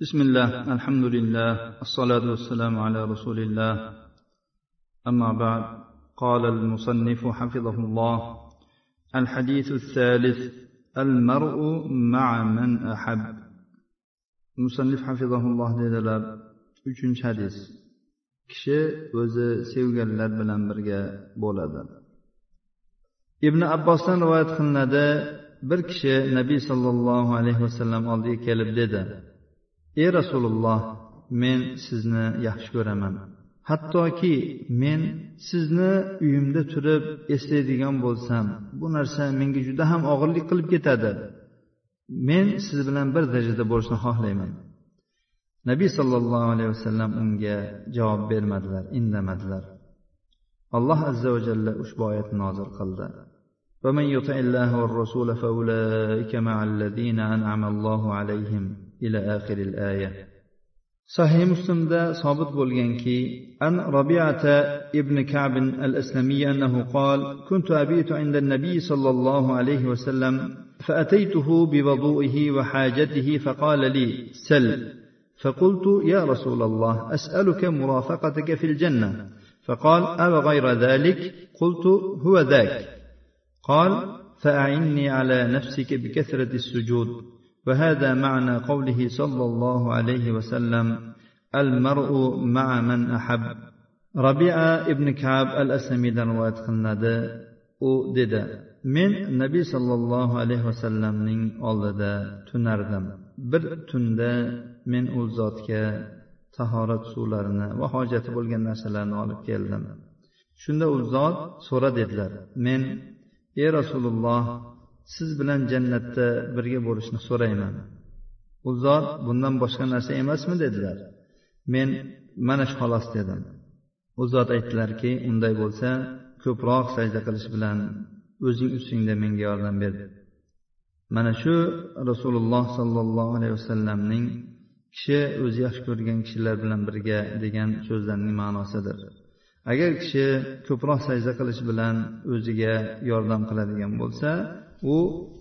بسم الله الحمد لله الصلاة والسلام على رسول الله أما بعد قال المصنف حفظه الله الحديث الثالث المرء مع من أحب المصنف حفظه الله dedilar uchinchi hadis kishi o'zi sevganlar bilan birga bo'ladi ibn abbosdan rivoyat qilinadi bir kishi nabiy sollallohu alayhi vasallam oldiga kelib dedi ey rasululloh men sizni yaxshi ko'raman hattoki men sizni uyimda turib eslaydigan bo'lsam bu narsa menga juda ham og'irlik qilib ketadi men siz bilan bir darajada bo'lishni xohlayman nabiy sollallohu alayhi vasallam unga javob bermadilar indamadilar alloh azza va jalla ushbu oyatni nozil qildi ومن يطع الله والرسول فأولئك مع الذين أنعم الله عليهم إلى آخر الآية. صحيح مسلم ده صابت بولغانكي أن ربيعة ابن كعب الأسلمي أنه قال كنت أبيت عند النبي صلى الله عليه وسلم فأتيته بوضوئه وحاجته فقال لي سل. فقلت يا رسول الله أسألك مرافقتك في الجنة. فقال أو غير ذلك؟ قلت هو ذاك. قال فأعني على نفسك بكثرة السجود. وهذا معنى قوله صلى الله عليه وسلم المرء مع من أحب ربيعة ابن كعب الأسلمي رواية قلنادي u dedi men nabiy sollallohu alayhi vasallamning oldida tunardim bir tunda men u zotga tahorat suvlarini va hojati bo'lgan narsalarni olib keldim shunda u zot so'ra dedilar men ey rasululloh siz bilan jannatda birga bo'lishni so'rayman. U zot bundan boshqa narsa emasmi dedilar. Men mana shu xolos dedim. U zot aytdilarki unday bo'lsa ko'proq sajda qilish bilan o'zing ustingda menga yordam ber. Mana shu rasululloh sollallohu alayhi vasallamning kishi o'zi yaxshi ko'rgan kishilar bilan birga degan so'zlarning ma'nosidir. Agar kishi ko'proq sajda qilish bilan o'ziga yordam qiladigan bo'lsa u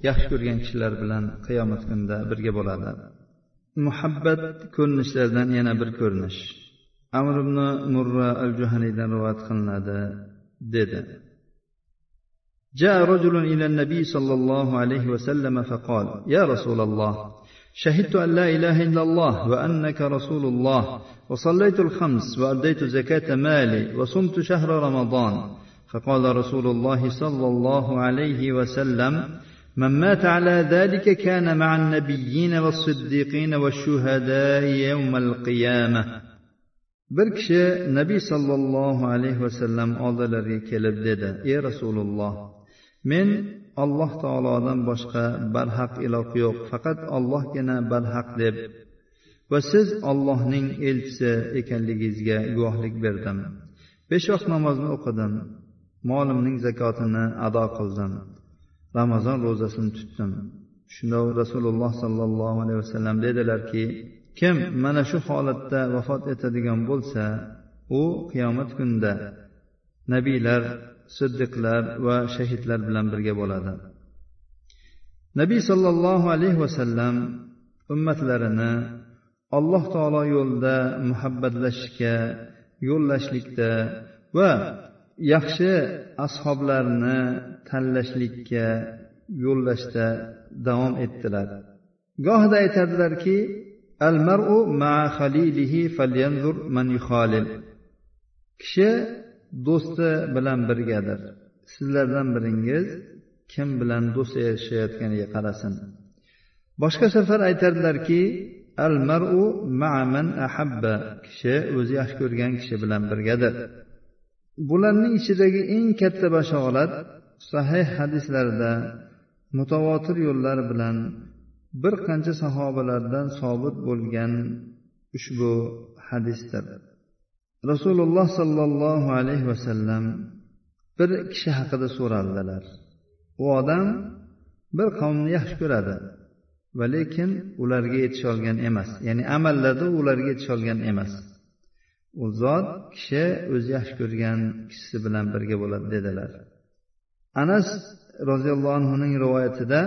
yaxshi ko'rgan kishilar bilan qiyomat kunida birga bo'ladi muhabbat ko'rinishlaridan yana bir ko'rinish amr ibn murra al juhaniydan rivoyat qilinadi dedi جاء رجل إلى النبي صلى الله عليه وسلم فقال يا رسول الله شهدت أن لا إله إلا الله وأنك رسول الله وصليت الخمس وأديت زكاة مالي وصمت شهر رمضان فقال رسول الله صلى الله عليه وسلم من مات على ذلك كان مع النبيين والصديقين والشهداء يوم القيامة bir kishi nabiy sollallohu alayhi vasallam oldilariga kelib dedi ey rasululloh men alloh taolodan boshqa barhaq iloh yo'q faqat ollohgina barhaq deb va siz ollohning elchisi ekanligingizga guvohlik berdim besh vaqt namozni o'qidim Molimning zakotini ado qildim. Ramazon ro'zasini tutdim. Shunda rasululloh sollallohu alayhi vasallam dedilarki kim mana shu holatda vafot etadigan bo'lsa u qiyomat kunida nabiylar siddiqlar va shahidlar bilan birga bo'ladi. Nabiy sollallohu alayhi vasallam ummatlarini alloh taolo yo'lida muhabbatlashishga yo'llashlikda va yaxshi ashoblarni tanlashlikka yo'llashda davom etdilar. Gohida aytadilarki al mar'u ma khalilihi falyanzur man yuhalil kishi do'sti bilan birgadir. Sizlardan biringiz kim bilan do'st yashayotganiga qarasin. Boshqa safar aytardilarki al mar'u ma man ahabba. Kishi o'zi yaxshi ko'rgan kishi bilan birgadir. Bularning ichidagi eng katta bashorat sahih hadislarda mutavotir yo'llar bilan bir qancha sahobalardan sobit bo'lgan ushbu hadisdir. Rasululloh sollallohu alayhi vasallam bir kishi haqida so'raldilar. U odam bir qavmni yaxshi ko'radi va lekin ularga yetisholgan emas ya'ni amallarda ularga yetisholgan emas. U zot kishi o'zi yaxshi ko'rgan kishisi bilan birga bo'ladi dedilar. Anas roziyallohu anhuning rivoyatida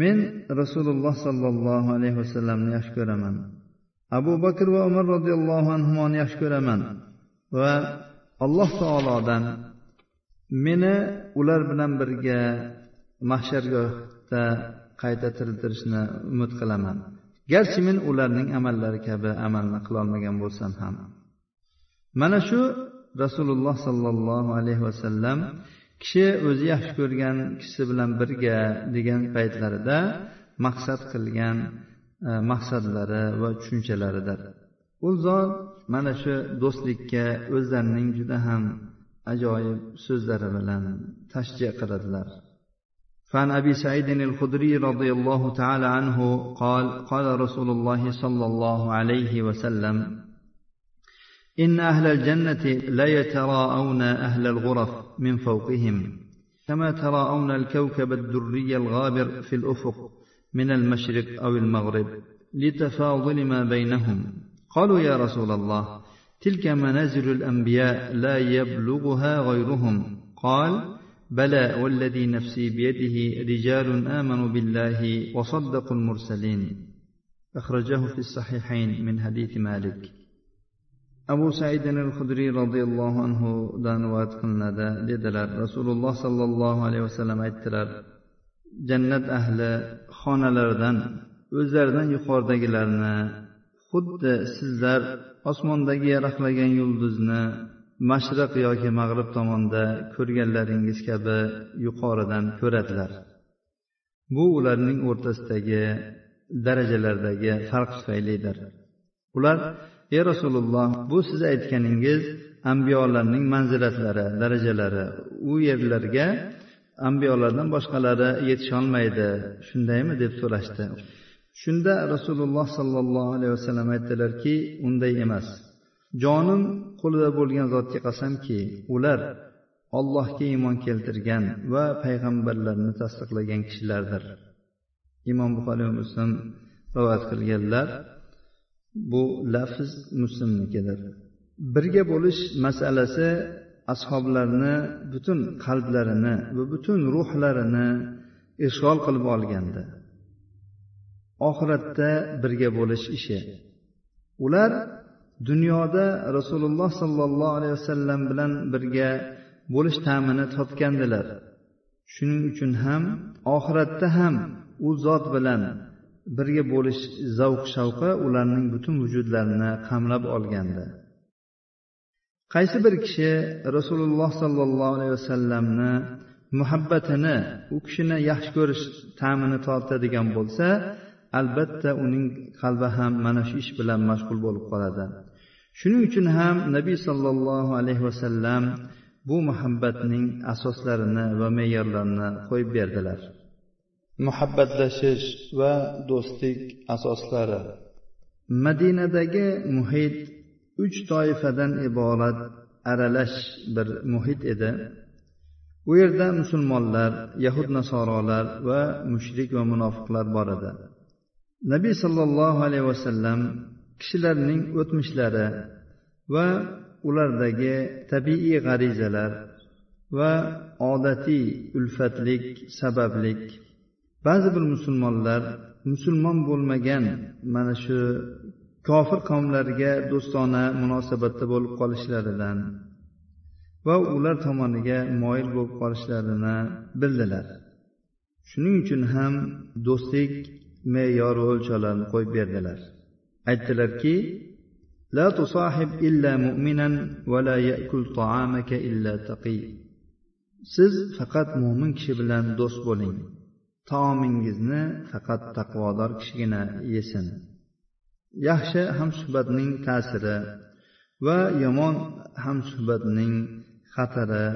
men rasululloh sollallohu alayhi vasallamni yaxshi ko'raman. Abu bakr va umar roziyallohu anhuni yaxshi ko'raman va alloh taolodan meni ular bilan birga mahshargohda qayta tiriltirishni umid qilaman. Garchi men ularning amallari kabi amalni qilolmagan bo'lsam ham. mana shu rasululloh sollallohu alayhi vasallam kishi o'zi yaxshi ko'rgan kishisi bilan birga degan paytlarida maqsad qilgan e, maqsadlari va tushunchalaridir u zot mana shu do'stlikka o'zlarining juda ham ajoyib so'zlari bilan tashjiya qiladilar فعن ابي سعيد الخدري رضي الله تعالى عنه قال قال رسول الله صلى الله عليه وسلم إن أهل الجنة ليتراءون أهل الغرف من فوقهم كما تراءون الكوكب الدري الغابر في الأفق من المشرق أو المغرب لتفاضل ما بينهم. قالوا يا رسول الله تلك منازل الأنبياء لا يبلغها غيرهم. قال بلى والذي نفسي بيده رجال آمنوا بالله وصدقوا المرسلين. أخرجه في الصحيحين من حديث مالك. Abu saidin al hudriy roziyallohu anhudan rivoyat qilinadi. Dedilar rasululloh sollallohu alayhi vasallam aytdilar jannat ahli xonalaridan o'zlaridan yuqoridagilarni xuddi sizlar osmondagi yaraqlagan yulduzni mashriq yoki mag'rib tomonda ko'rganlaringiz kabi yuqoridan ko'radilar. Bu ularning o'rtasidagi darajalardagi farq tufaylidir. Ular ey rasululloh bu siz aytganingiz ambiyolarning manzilatlari darajalari u yerlarga ambiyolardan boshqalari yetisholmaydi shundaymi deb so'rashdi. Shunda rasululloh sollallohu alayhi vasallam aytdilarki unday emas. Jonim qo'lida bo'lgan zotga qasamki ular ollohga iymon keltirgan va payg'ambarlarni tasdiqlagan kishilardir. Imom buxoriy va muslim rivoyat qilganlar bu lafz muslimnikidir birga bo'lish masalasi ashoblarni butun qalblarini va butun ruhlarini ishg'ol qilib olgandi oxiratda birga bo'lish ishi. Ular dunyoda rasululloh sollallohu alayhi vasallam bilan birga bo'lish ta'mini topgandilar shuning uchun ham oxiratda ham u zot bilan birga bo'lish zavq shavqi ularning butun vujudlarini qamrab olgandi. Qaysi bir kishi rasululloh sollallohu alayhi vasallamni muhabbatini u kishini yaxshi ko'rish ta'mini tortadigan bo'lsa albatta uning qalbi ham mana shu ish bilan mashg'ul bo'lib qoladi. Shuning uchun ham nabiy sollallohu alayhi vasallam bu muhabbatning asoslarini va me'yorlarini qo'yib berdilar. Muhabbatlashish va do'stlik asoslari. Madinadagi muhit uch toifadan iborat aralash bir muhit edi. U yerda musulmonlar yahud nasorolar va mushrik va munofiqlar bor edi. Nabiy sollallohu alayhi vasallam kishilarning o'tmishlari va ulardagi tabiiy g'arizalar va odatiy ulfatlik sabablik ba'zi bir musulmonlar musulmon bo'lmagan mana shu kofir qavmlarga do'stona munosabatda bo'lib qolishlaridan va ular tomoniga moyil bo'lib qolishlarini bildilar shuning uchun ham do'stlik me'yor va o'lchovlarini qo'yib berdilar aytdilarki لا تصاحب إلا مؤمنا ولا يأكل طعامك إلا تقي siz faqat mo'min kishi bilan do'st bo'ling Taomingizni faqat taqvodor kishigina yesin. Yaxshi hamsuhbatning ta'siri va yomon hamsuhbatning xatari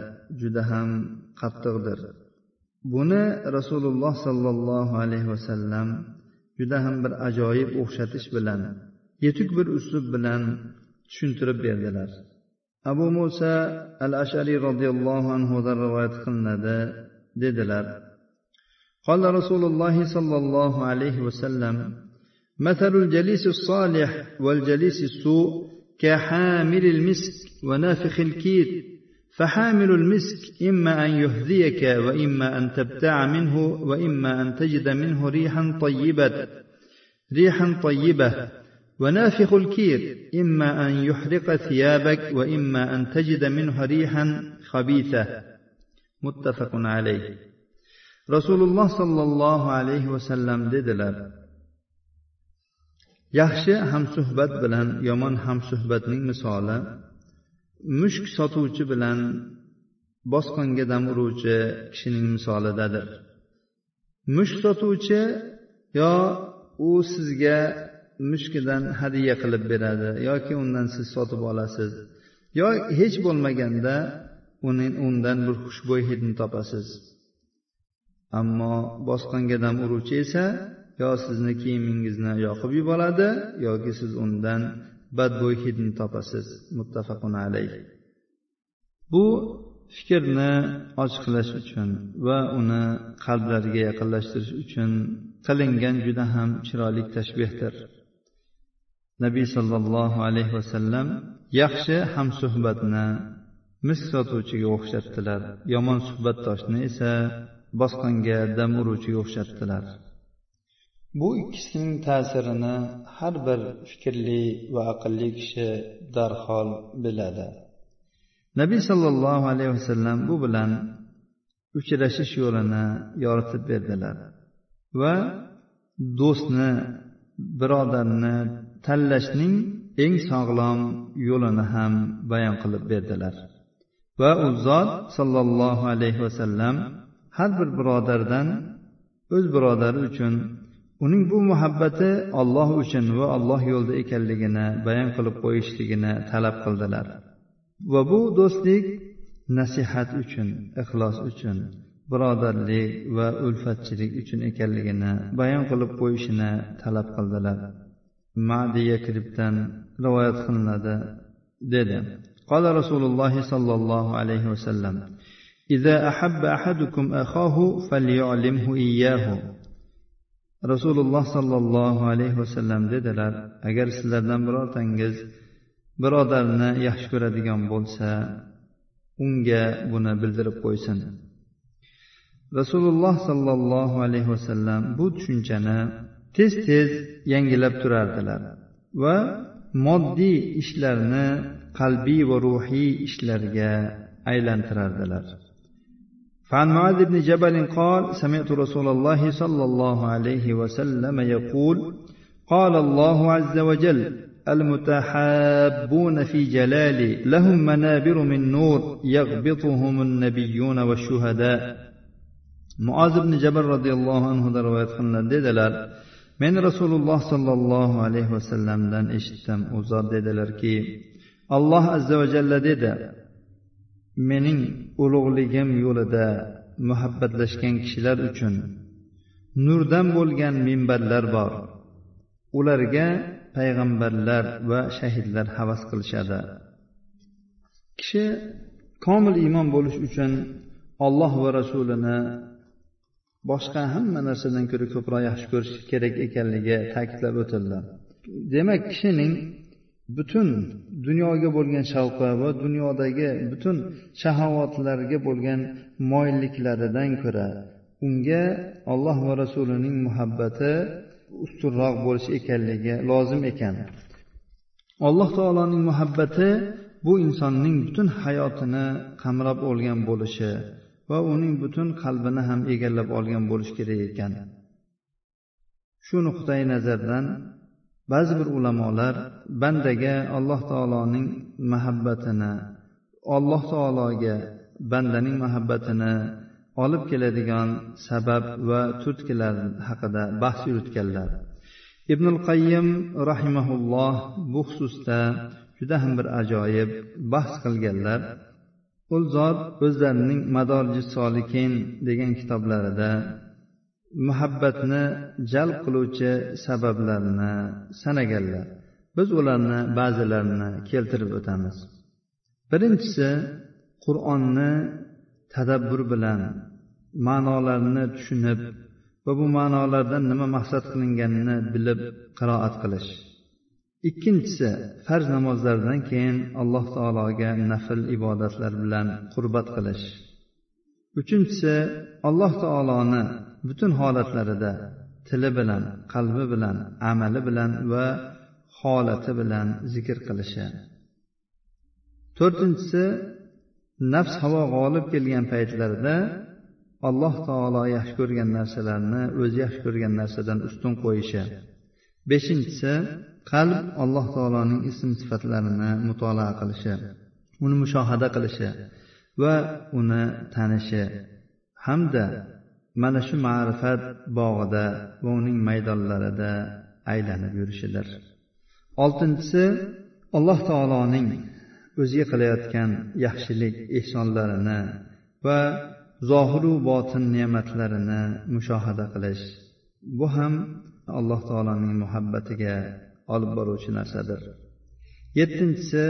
juda ham qattiqdir. Buni rasululloh sollallohu alayhi vasallam juda ham bir ajoyib o'xshatish bilan yetuk bir uslub bilan tushuntirib berdilar. Abu musa al ashariy roziyallohu anhudan rivoyat qilinadi dedilar قال رسول الله صلى الله عليه وسلم مثل الجليس الصالح والجليس السوء كحامل المسك ونافخ الكير فحامل المسك إما أن يهذيك وإما أن تبتاع منه وإما أن تجد منه ريحا طيبة. ريحا طيبة. ونافخ الكير إما أن يحرق ثيابك وإما أن تجد منها ريحا خبيثة. متفق عليه. rasululloh sollallohu alayhi vasallam dedilar yaxshi hamsuhbat bilan yomon hamsuhbatning misoli mushk sotuvchi bilan bosqonga dam uruvchi kishining misolidadir. Mushk sotuvchi yo u sizga mushkidan hadya qilib beradi yoki undan siz sotib olasiz yo hech bo'lmaganda uning undan bir xushbo'y hidni topasiz. Ammo bosqinga dam uruvchi esa yo sizni kiyimingizni yoqib yuboradi yoki siz undan badbo'y hidni topasiz. Muttafaqun alayh. Bu fikrni ochiqlash uchun va uni qalblarga yaqinlashtirish uchun qilingan juda ham chiroyli tashbehdir. Nabiy sollallohu alayhi vasallam yaxshi hamsuhbatni misk sotuvchiga o'xshatdilar. Yomon suhbatdoshni esa bosqonga dam uruvchiga o'xshatdilar. Bu ikkisining ta'sirini har bir fikrli va aqlli kishi darhol biladi. Nabiy sollallohu alayhi vasallam bu bilan uchrashish yo'lini yoritib berdilar va do'stni birodarni tanlashning eng sog'lom yo'lini ham bayon qilib berdilar. Va u zot sollallohu alayhi vasallam har bir birodardan o'z birodari uchun uning bu muhabbati olloh uchun va alloh yo'lida ekanligini bayon qilib qo'yishligini talab qildilar. Va bu do'stlik nasihat uchun ixlos uchun birodarlik va ulfatchilik uchun ekanligini bayon qilib qo'yishini talab qildilar. Madiya kribdan rivoyat qilinadi dedi. Qola rasululloh sollallohu alayhi vasallam إذا أحب أحدكم أخاه فليعلمه إياه rasululloh sollallohu alayhi vasallam dedilar agar sizlardan birortangiz birodarni yaxshi ko'radigan bo'lsa unga buni bildirib qo'ysin rasululloh sollallohu alayhi vasallam bu tushunchani tez tez yangilab turardilar va moddiy ishlarni qalbiy va ruhiy ishlarga aylantirardilar فعن معاذ بن جبل قال سمعت رسول الله صلى الله عليه وسلم يقول قال الله عز وجل المتحابون في جلالي لهم منابر من نور يغبطهم النبيون والشهداء. معاذ بن جبل رضي الله عنه رواية خلنا ديدلال من رسول الله صلى الله عليه وسلم لن اشتم أزاد ديدلال كي الله عز وجل ديدلال mening ulug'ligim yo'lida muhabbatlashgan kishilar uchun nurdan bo'lgan minbarlar bor. Ularga payg'ambarlar va shahidlar havas qilishadi. Kishi komil iymon bo'lish uchun olloh va rasulini boshqa hamma narsadan ko'ra ko'proq yaxshi ko'rish kerak ekanligi ta'kidlab o'tildi. Demak kishining butun dunyoga bo'lgan shavqi va dunyodagi butun shahovatlarga bo'lgan moyilliklaridan ko'ra unga alloh va rasulining muhabbati ustunroq bo'lishi ekanligi lozim ekan. Alloh taoloning muhabbati bu insonning butun hayotini qamrab olgan bo'lishi va uning butun qalbini ham egallab olgan bo'lishi kerak ekan. Shu nuqtai nazardan ba'zi bir ulamolar bandaga alloh taoloning muhabbatini alloh taologa bandaning muhabbatini olib keladigan sabab va turtkilar haqida bahs yuritganlar. Ibnul qayyim rahimaulloh bu xususda juda ham bir ajoyib bahs qilganlar. U zot o'zlarining madorji solikin degan kitoblarida muhabbatni jalb qiluvchi sabablarni sanaganlar. Biz ularni ba'zilarini keltirib o'tamiz. Birinchisi qur'onni tadabbur bilan ma'nolarini tushunib va bu ma'nolardan nima maqsad qilinganini bilib qiroat qilish. Ikkinchisi farz namozlardan keyin alloh taologa nafl ibodatlar bilan qurbat qilish. Uchinchisi alloh taoloni butun holatlarida tili bilan qalbi bilan amali bilan va holati bilan zikr qilishi. To'rtinchisi nafs havo g'olib kelgan paytlarida alloh taolo yaxshi ko'rgan narsalarni o'zi yaxshi ko'rgan narsadan ustun qo'yishi. Beshinchisi qalb alloh taoloning ism sifatlarini mutolaa qilishi uni mushohada qilishi va uni tanishi. Hamda mana shu ma'rifat bog'ida va uning maydonlarida aylanib yurishidir. Oltinchisi alloh taoloning o'ziga qilayotgan yaxshilik ehsonlarini va zohiru botin ne'matlarini mushohada qilish. Bu ham alloh taoloning muhabbatiga olib boruvchi narsadir. Yettinchisi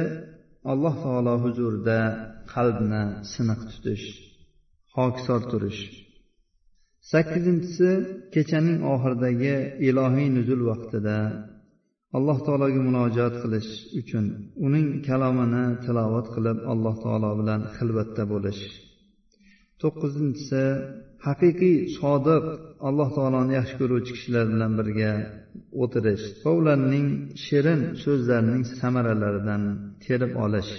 alloh taolo huzurida qalbni siniq tutish hokisor turish. Sakkizinchisi kechaning oxiridagi ilohiy nuzul vaqtida alloh taologa murojaat qilish uchun uning kalomini tilovat qilib alloh taolo bilan xilvatda bo'lish. To'qqizinchisi haqiqiy sodiq alloh taoloni yaxshi ko'ruvchi kishilar bilan birga o'tirish va ularning shirin so'zlarining samaralaridan terib olish.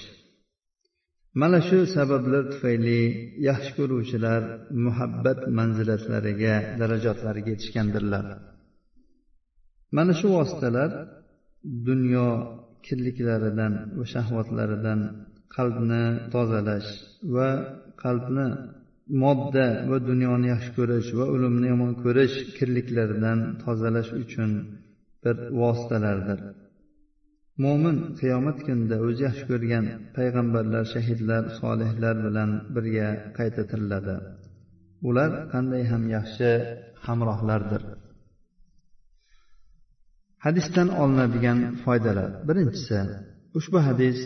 Mana shu sabablar tufayli yaxshi ko'ruvchilar muhabbat manzilatlariga darajotlariga yetishgandirlar. Mana shu vositalar dunyo kirliklaridan va shahvatlaridan qalbni tozalash va qalbni modda va dunyoni yaxshi ko'rish va o'limni yomon ko'rish kirliklaridan tozalash uchun bir vositalardir. Mo'min qiyomat kunida o'zi yaxshi ko'rgan payg'ambarlar shahidlar solihlar bilan birga qayta tiriladi ular qanday ham yaxshi hamrohlardir. Hadisdan olinadigan foydalar. Birinchisi ushbu hadis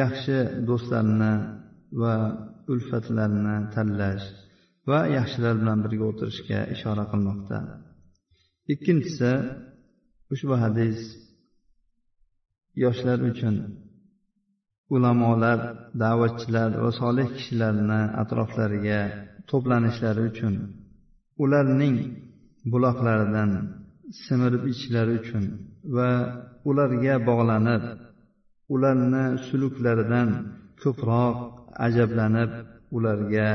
yaxshi do'stlarni va ulfatlarni tanlash va yaxshilar bilan birga o'tirishga ishora qilmoqda. Ikkinchisi ushbu hadis yoshlar uchun ulamolar da'vatchilar va solih kishilarni atroflariga to'planishlari uchun ularning buloqlaridan simirib ichishlari uchun va ularga bog'lanib ularni suluklaridan ko'proq ajablanib ularga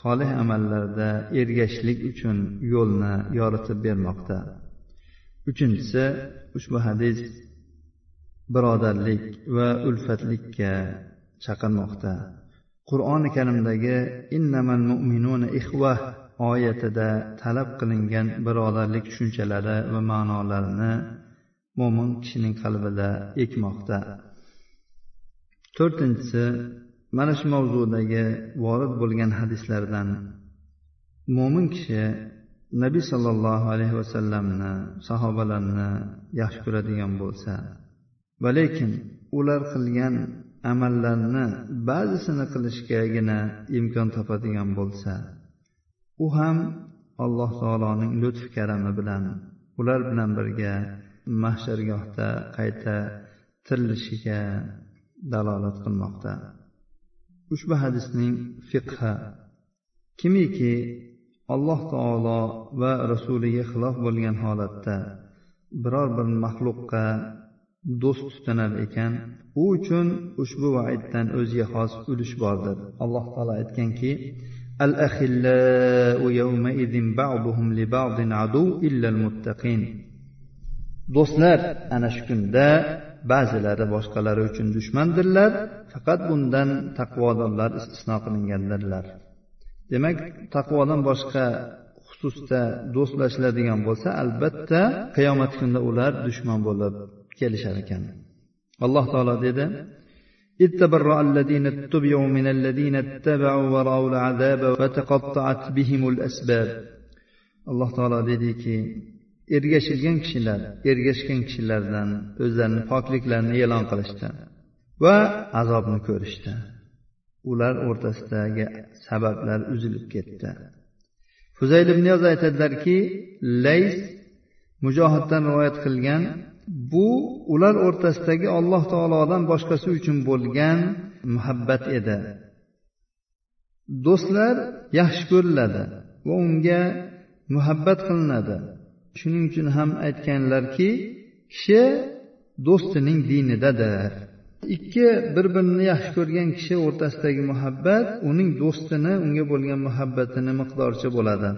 solih amallarda ergashishlik uchun yo'lni yoritib bermoqda. Uchinchisi ushbu hadis birodarlik va ulfatlikka chaqirmoqda. Qur'oni karimdagi innamal mu'minuna ihva oyatida talab qilingan birodarlik tushunchalari va ma'nolarini mo'min kishining qalbida ekmoqda. To'rtinchisi mana shu mavzudagi vorid bo'lgan hadislardan mo'min kishi nabiy sollallohu alayhi vasallamni sahobalarni yaxshi ko'radigan bo'lsa va lekin ular qilgan amallarni ba'zisini qilishgagina imkon topadigan bo'lsa u ham alloh taoloning lutf karami bilan ular bilan birga mahshargohda qayta tirilishiga dalolat qilmoqda. Ushbu hadisning fiqhi kimiki alloh taolo va rasuliga xilof bo'lgan holatda biror bir maxluqqa do'st tutinar ekan. U uchun ushbu vaiddan o'ziga xos ulush bordir alloh taolo aytganki do'stlar ana shu kunda ba'zilari boshqalari uchun dushmandirlar faqat bundan taqvodorlar istisno qilingandirlar. Demak taqvodan boshqa xususda do'stlashiladigan bo'lsa albatta qiyomat kunida ular dushman bo'lib kelishar ekan alloh taolo dedi إذ تبرأ الذين اتبعوا من الذين اتبعوا ورأوا العذاب وتقطعت بهم الأسباب alloh taolo dediki ergashilgan kishilar ergashgan kishilardan o'zlarini pokliklarini e'lon qilishdi va azobni ko'rishdi ular o'rtasidagi sabablar uzilib ketdi fuzayl ibn yoz aytadilarki lays mujohiddan rivoyat qilgan bu ular o'rtasidagi alloh taolodan boshqasi uchun bo'lgan muhabbat edi. Do'stlar yaxshi ko'riladi va unga muhabbat qilinadi. Shuning uchun ham aytganlarki kishi do'stining dinidadir. Ikki bir birini yaxshi ko'rgan kishi o'rtasidagi muhabbat uning do'stini unga bo'lgan muhabbatini miqdoricha bo'ladi.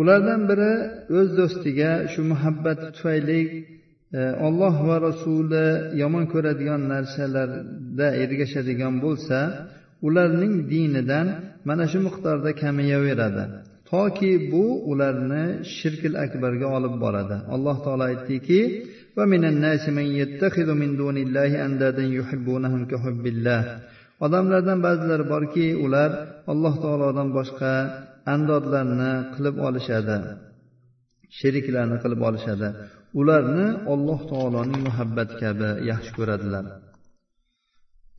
Ulardan biri o'z do'stiga shu muhabbati tufayli e, olloh va rasuli yomon ko'radigan narsalarda ergashadigan bo'lsa ularning dinidan mana shu miqdorda kamayaveradi toki bu ularni shirkil akbarga olib boradi. Alloh taolo aytdiki odamlardan ba'zilari borki ular alloh taolodan boshqa andodlarni qilib olishadi. Sheriklarni qilib olishadi. Ularni alloh taoloning muhabbati kabi yaxshi ko'radilar.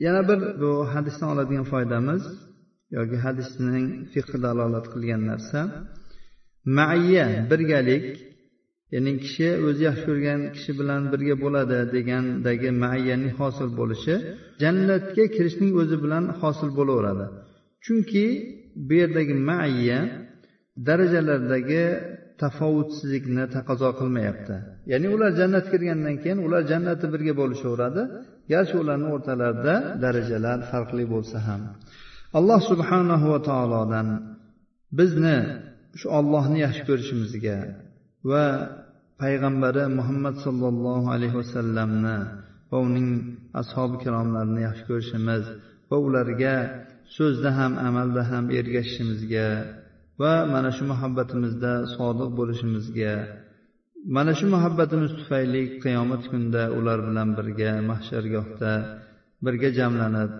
Yana bir bu hadisdan oladigan foydamiz yoki hadisning fiqi dalolat qilgan narsa. Maiya birgalik ya'ni kishi o'zi yaxshi ko'rgan kishi bilan birga bo'ladi degandagi maiyaning hosil bo'lishi jannatga kirishning o'zi bilan hosil bo'laveradi. Chunki bu yerdagi maiya darajalardagi tafovutsizlikni taqozo qilmayapti. Ya'ni ular jannatga kirgandan keyin ular jannatda birga bo'lishaveradi. Garchi ularni o'rtalarida darajalar farqli bo'lsa ham. Alloh subhanahu va taolodan bizni shu ollohni yaxshi ko'rishimizga va payg'ambari muhammad sollallohu alayhi vasallamni va uning ashobi ikromlarini yaxshi ko'rishimiz va ularga so'zda ham amalda ham ergashishimizga va mana shu muhabbatimizda sodiq bo'lishimizga mana shu muhabbatimiz tufayli qiyomat kunida ular bilan birga mahshargohda birga jamlanib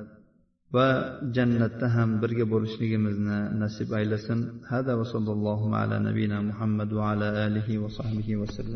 va jannatda ham birga bo'lishligimizni nasib aylasin. Hada va sallallohu ala nabiyina muhammad va ala alihi va sahbihi vasallam